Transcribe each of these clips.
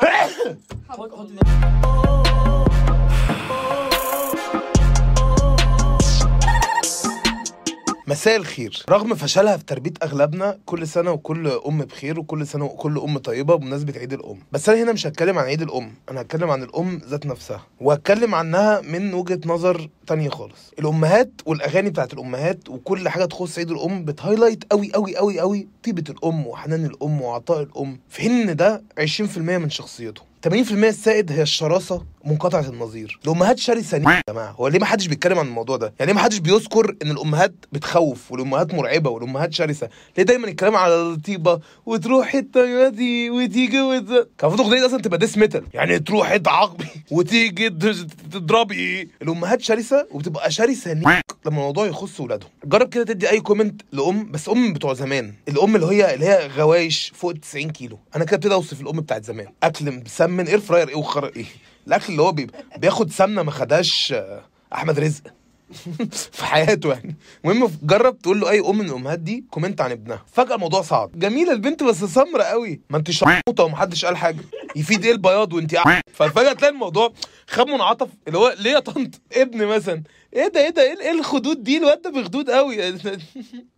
Oh. مساء الخير. رغم فشلها في تربية أغلبنا كل سنة وكل أم بخير وكل سنة وكل أم طيبة بمناسبة عيد الأم. بس أنا هنا مش هتكلم عن عيد الأم أنا هتكلم عن الأم ذات نفسها وهتكلم عنها من وجهة نظر تانية خالص. الأمهات والأغاني بتاعت الأمهات وكل حاجة تخص عيد الأم بتهايلايت قوي قوي قوي قوي طيبة الأم وحنان الأم وعطاء الأم. في حين ده 20% من شخصيته 80% السائد هي الشراسة منقطعه النظير. الامهات شرسة يا جماعة. هو ليه ما حدش بيتكلم عن الموضوع ده؟ يعني ليه ما حدش بيذكر إن الأمهات بتخوف والأمهات مرعبة والأمهات شرسة؟ ليه دايما الكلام على الطيبة؟ وتروح الطيبه دي وتيجي وت... كان المفروض الاغنيه أصلا تبقى death metal يعني تروحي تعاقبي وتيجي تضربي الأمهات شرسة وبتبقى شرسة نيك لما الموضوع يخص ولادهم. جرب كده تدي أي comment لأم بس أم بتوع زمان. الأم اللي هي اللي هي غوايش فوق ال 90 كيلو. أنا كده ابتدي أوصف الأم بتاعت زمان. أكل مسمن air fryer إيه وخر إيه. الأكل اللي هو بي... بياخد سمنة ما خدهاش آه، أحمد رزق. في حياته يعني. المهم جرب تقول له أي أم من الأمهات دي comment عن ابنها. فجأة الموضوع صعب جميلة البنت بس سمرة قوي. ما انت شرموطه ومحدش قال حاجة. يفيد إيه البياض وانت ففجأة تلاقي الموضوع خد منعطف. اللي هو ليه يا طنط؟ ابن مثلا. إيه ده إيه ده؟ إيه إيه الخدود دي؟ الواد ده بخدود قوي.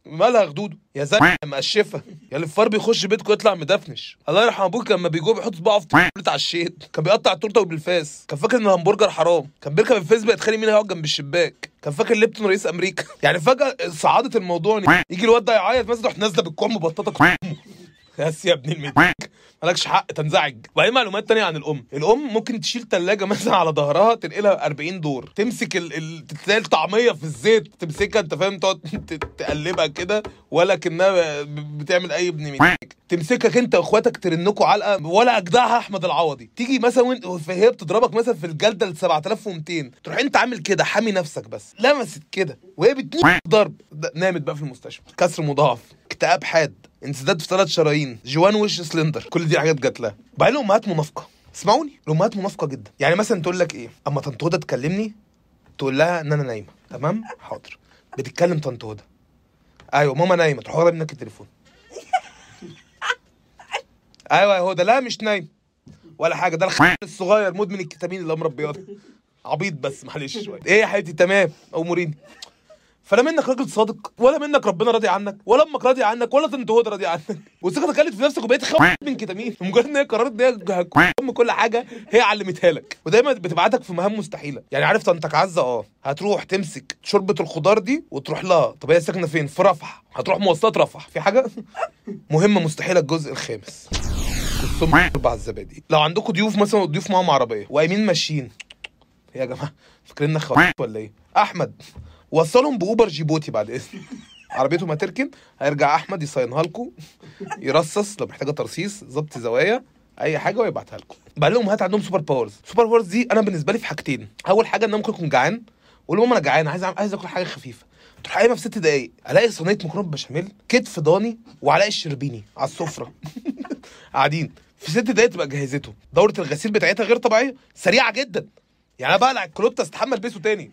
مالها خدوده يا زلمة مقشفة. يا اللي الفار بيخش بيتكم يطلع مدفنش. الله يرحم أبوك لما بيجوا بيحط صباعه في على الشيت. كان بيقطع التورتة بالفاس كان فاكر إن الهمبرجر حرام. كان بيركب الفيس بيتخانق مين هيقعد جنب الشباك. كان فاكر Lipton رئيس أمريكا. يعني فجأة صعدت الموضوع. يجي الواد ده يعيط. مثلا تروح نازلة بالكم مبططه يا ابن المديك مالكش حق تنزعج. وبعدين معلومات تانية عن الأم. الأم ممكن تشيل تلاجة مثلا على ظهرها تنقلها 40 دور. تمسك ال... ال... تلاقي الطعمية في الزيت تمسكها أنت فاهم؟ تقعد ت- تقلبها كده ولا كأنها ب- بتعمل أي ابن مديك تمسكك أنت وأخواتك ترنكوا علقة ولا أجدعها أحمد العوضي. تيجي مثلا وأنت هي بتضربك مثلا في الجلدة ل 7200 تروح أنت عامل كده حامي نفسك بس. لمست كده. وهي بتنيك ضرب. نامت بقى في المستشفى. كسر مضاعف. اكتئاب حاد. انسداد في ثلاث شرايين. جوان وش سلندر. كل دي حاجات جات لها. وبعدين الامهات منافقة. اسمعوني. الامهات منافقة جدا. يعني مثلا تقول لك إيه؟ أما طنط هدى تكلمني تقول لها إن أنا نايمة. تمام؟ حاضر. بتتكلم طنط هدى أيوه ماما نايمة. تروح واخده منك التليفون. أيوه يا هدى لا مش نايم. ولا حاجة. ده الخ الصغير مدمن الكتامين اللي مربياه عبيط بس معلش شوية. إيه يا حبيبتي؟ تمام. اموريني فلا منك راجل صادق ولا منك ربنا راضي عنك ولا أمك راضي عنك ولا طنط هدى راضي عنك. وثقتك قلت في نفسك وبقيت خوف من كتامين مجرد إن هي قررت إن هي كل حاجة هي علمتها لك. ودايما بتبعتك في مهام مستحيلة. يعني عارف طنطك عزة؟ آه. هتروح تمسك شوربة الخضار دي وتروح لها. طب هي ساكنة فين؟ في رفح. هتروح مواصلات رفح. في حاجة؟ مهمة مستحيلة. الجزء الخامس. السم أربع الزبادي. لو عندكم ضيوف مثلا ضيوف معاهم عربية وقايمين ماشيين. يا جماعة فاكريننا خوات ولا إيه؟ أحمد. وصلهم ب Uber جيبوتي بعد إذن. عربيتهم هتركن هيرجع أحمد يصينها لكم يرصص لو محتاجة ترصيص ظبط زوايا أي حاجة ويبعتها لكم. بقى الأمهات عندهم super powers super powers دي أنا بالنسبة لي في حاجتين. أول حاجة إن أنا ممكن أكون جعان أقول لهم أنا جعان عايز عايز آكل حاجة خفيفة. تروح قايمه في ست دقايق ألاقي صينية مكرونة بشاميل كتف ضاني وعلاء الشربيني على السفرة. قاعدين. في ست دقايق تبقى جهزته. دورة الغسيل بتاعتها غير طبيعية سريعة جدا. يعني أنا بقلع الكلوبتا استحمى البسه تاني.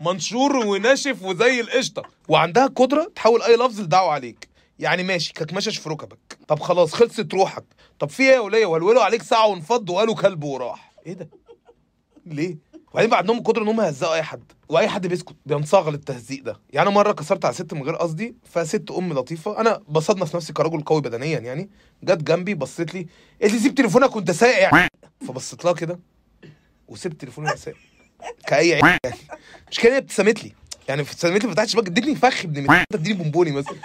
منشور وناشف وزي القشطة. وعندها قدرة تحول اي لفظ لدعوه عليك. يعني ماشي جاتك مشش في ركبك. طب خلاص خلصت روحك. طب في إيه يا ولية؟ ولولوا عليك ساعة وانفض وقالوا كلب وراح. إيه ده؟ ليه؟ وبعدين بقى عندهم القدره ان هم يهزقوا أي حد. وأي حد بيسكت. بينصاع للتهزيق ده. يعني مرة كسرت على ست من غير قصدي فست أم لطيفة. أنا بصنف نفسي كرجل قوي بدنيا يعني. جت جنبي بصت لي. قالت لي سيب تليفونك وأنت سايق يعني. فبصيت لها كده وسبت تليفوني وأنا كأي عيل يعني مش كده هي ابتسمت لي. يعني ابتسمت لي فتحت الشباك ادتني فخ ابن اديني بونبوني مثلا.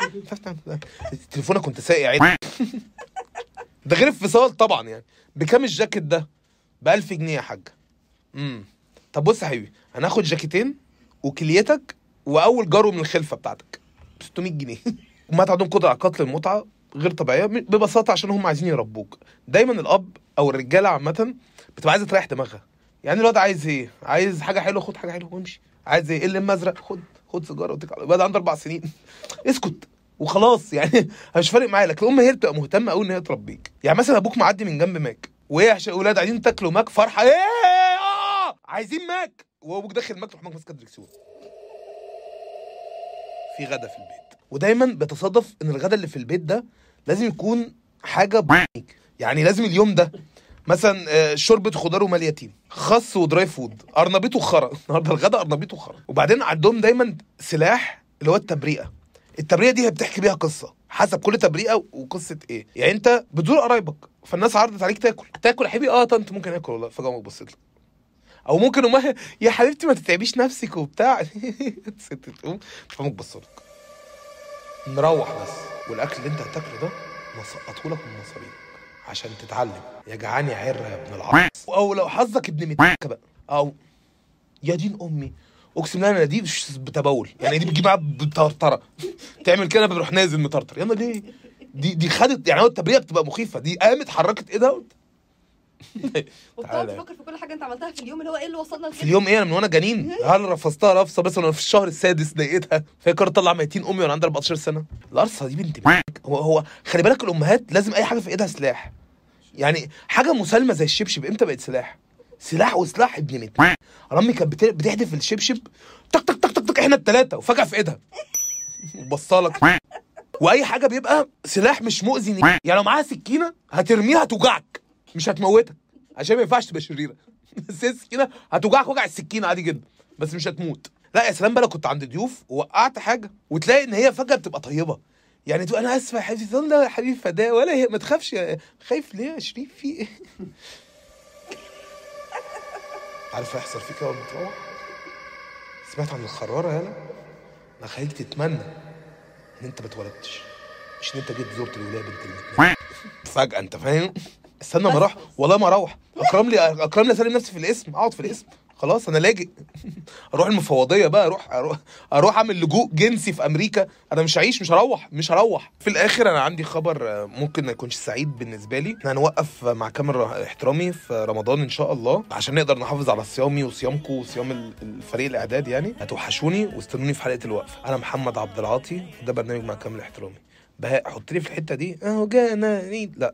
تليفونك وانت سايق عيب ده غير الفصال طبعا يعني. بكام الجاكيت ده؟ ب 1000 جنيه يا حاج امم طب بص يا حبيبي هناخد جاكيتين وكليتك وأول جرو من الخلفة بتاعتك. ب 600 جنيه. امهات عندهم قدرة على قتل المتعة غير طبيعية ببساطة عشان هم عايزين يربوك. دايما الأب أو الرجالة عامة بتبقى عايزة تريح دماغها. يعني الواد عايز إيه؟ عايز حاجة حلوة خد حاجة حلوة وامشي. عايز إيه؟ اللي ازرق خد خد سيجارة واتكل على الواد عنده أربع سنين. اسكت. وخلاص. يعني مش فارق معايا. لكن الام هي بتبقى مهتمة قوي إن هي تربيك. يعني مثلا أبوك معدي من جنب ماك. وايه عشان أولاد قاعدين تاكلوا ماك فرحة. إيه! آه! عايزين ماك! وأبوك داخل ماك تروح ماك ماسكه الدركسيون في غدا في البيت. ودايما بتصادف إن الغدا اللي في البيت ده لازم يكون حاجة بيك يعني لازم اليوم ده مثلا آه، شوربة خضار ومال يتيم. خس ودراي فود. أرنبيط وخرا. النهارده الغدا أرنبيط وخرا. وبعدين عندهم دايما سلاح اللي هو التبرئه التبرئه دي بتحكي بيها قصة. حسب كل تبرئه وقصة إيه. يعني أنت بتزور قرايبك فالناس عرضت عليك تاكل. تاكل يا حبيبي؟ آه طنط ممكن آكل والله. فجأة أمك بصيت أو ممكن أمها يا حبيبتي ما تتعبيش نفسك وبتاع. الست تقوم. فأمك بص لك. نروح بس. والأكل اللي أنت هتاكله ده نسقطه لك من مصاريفك. عشان تتعلم. يا جعان يا عره يا ابن العصر أو لو حظك ابن متكه بقى أو يا دين أمي. أقسم بالله أنا دي بتبول. يعني دي بتجيب معاها بطرطره تعمل كده بروح نازل مطرطر يلا ليه؟ دي دي خدت يعني هو التبرئه بتبقى مخيفة. دي قامت حركت ايدها وبتقعد. تفكر في كل حاجة انت عملتها في اليوم اللي هو إيه اللي وصلنا في لكده اليوم إيه أنا من وأنا جنين هل رفضتها رفضة بس وأنا في الشهر السادس ضايقتها فهي قررت تطلع ميتين أمي وأنا عندي 14 سنة. القرصة دي بنت هو هو خلي بالك الأمهات لازم أي حاجة في إيدها سلاح. يعني حاجة مسالمة زي الشبشب إمتى بقت سلاح؟ سلاح وسلاح ابن مت أنا امي كانت بت- بتحدف الشبشب تك تك تك تك تك إحنا الثلاثه وفجأة في إيدها. وبصالك وأي حاجة بيبقى سلاح مش مؤذي. ني- يعني لو معاها سكينة هترميها هتوجعك مش هتموتك. عشان ما ينفعش تبقى شريرة. بس هي السكينة هتوجعك وجع السكينة عادي جدا. بس مش هتموت. لا يا سلام بقى كنت عند ضيوف ووقعت حاجة وتلاقي إن هي فجأة بتبقى طيبة. يعني تقول أنا آسفة يا حبيبتي تقول لا يا حبيبي فداه ولا هي. ما تخافش يا- خايف ليه يا شريف؟ في إيه؟ عارف هيحصل فيك اول ما تروح سمعت عن الخراره يالا أنا خليك تتمنى إن أنت ما اتولدتش. مش إن أنت جيت زرت الولاية بنت فجأة أنت فاهم؟ استنى ما أروح والله ما أروح. اكرم لي اكرم لي اسلم نفسي في الاسم اقعد في الاسم. خلاص أنا لاجئ. أروح المفوضية بقى أروح أروح أروح اعمل لجوء جنسي في أمريكا. أنا مش هعيش مش هروح مش هروح. في الآخر أنا عندي خبر آه، ممكن ما يكونش سعيد بالنسبة لي. إحنا هنوقف مع كامل ر- احترامي في رمضان إن شاء الله. عشان نقدر نحافظ على صيامي وصيامكم وصيام ال- الفريق الإعداد يعني. هتوحشوني واستنوني في حلقة الوقفه أنا محمد عبد العاطي ده برنامج مع كامل احترامي. بهاء حط لي في الحتة دي. أهو جانا لا.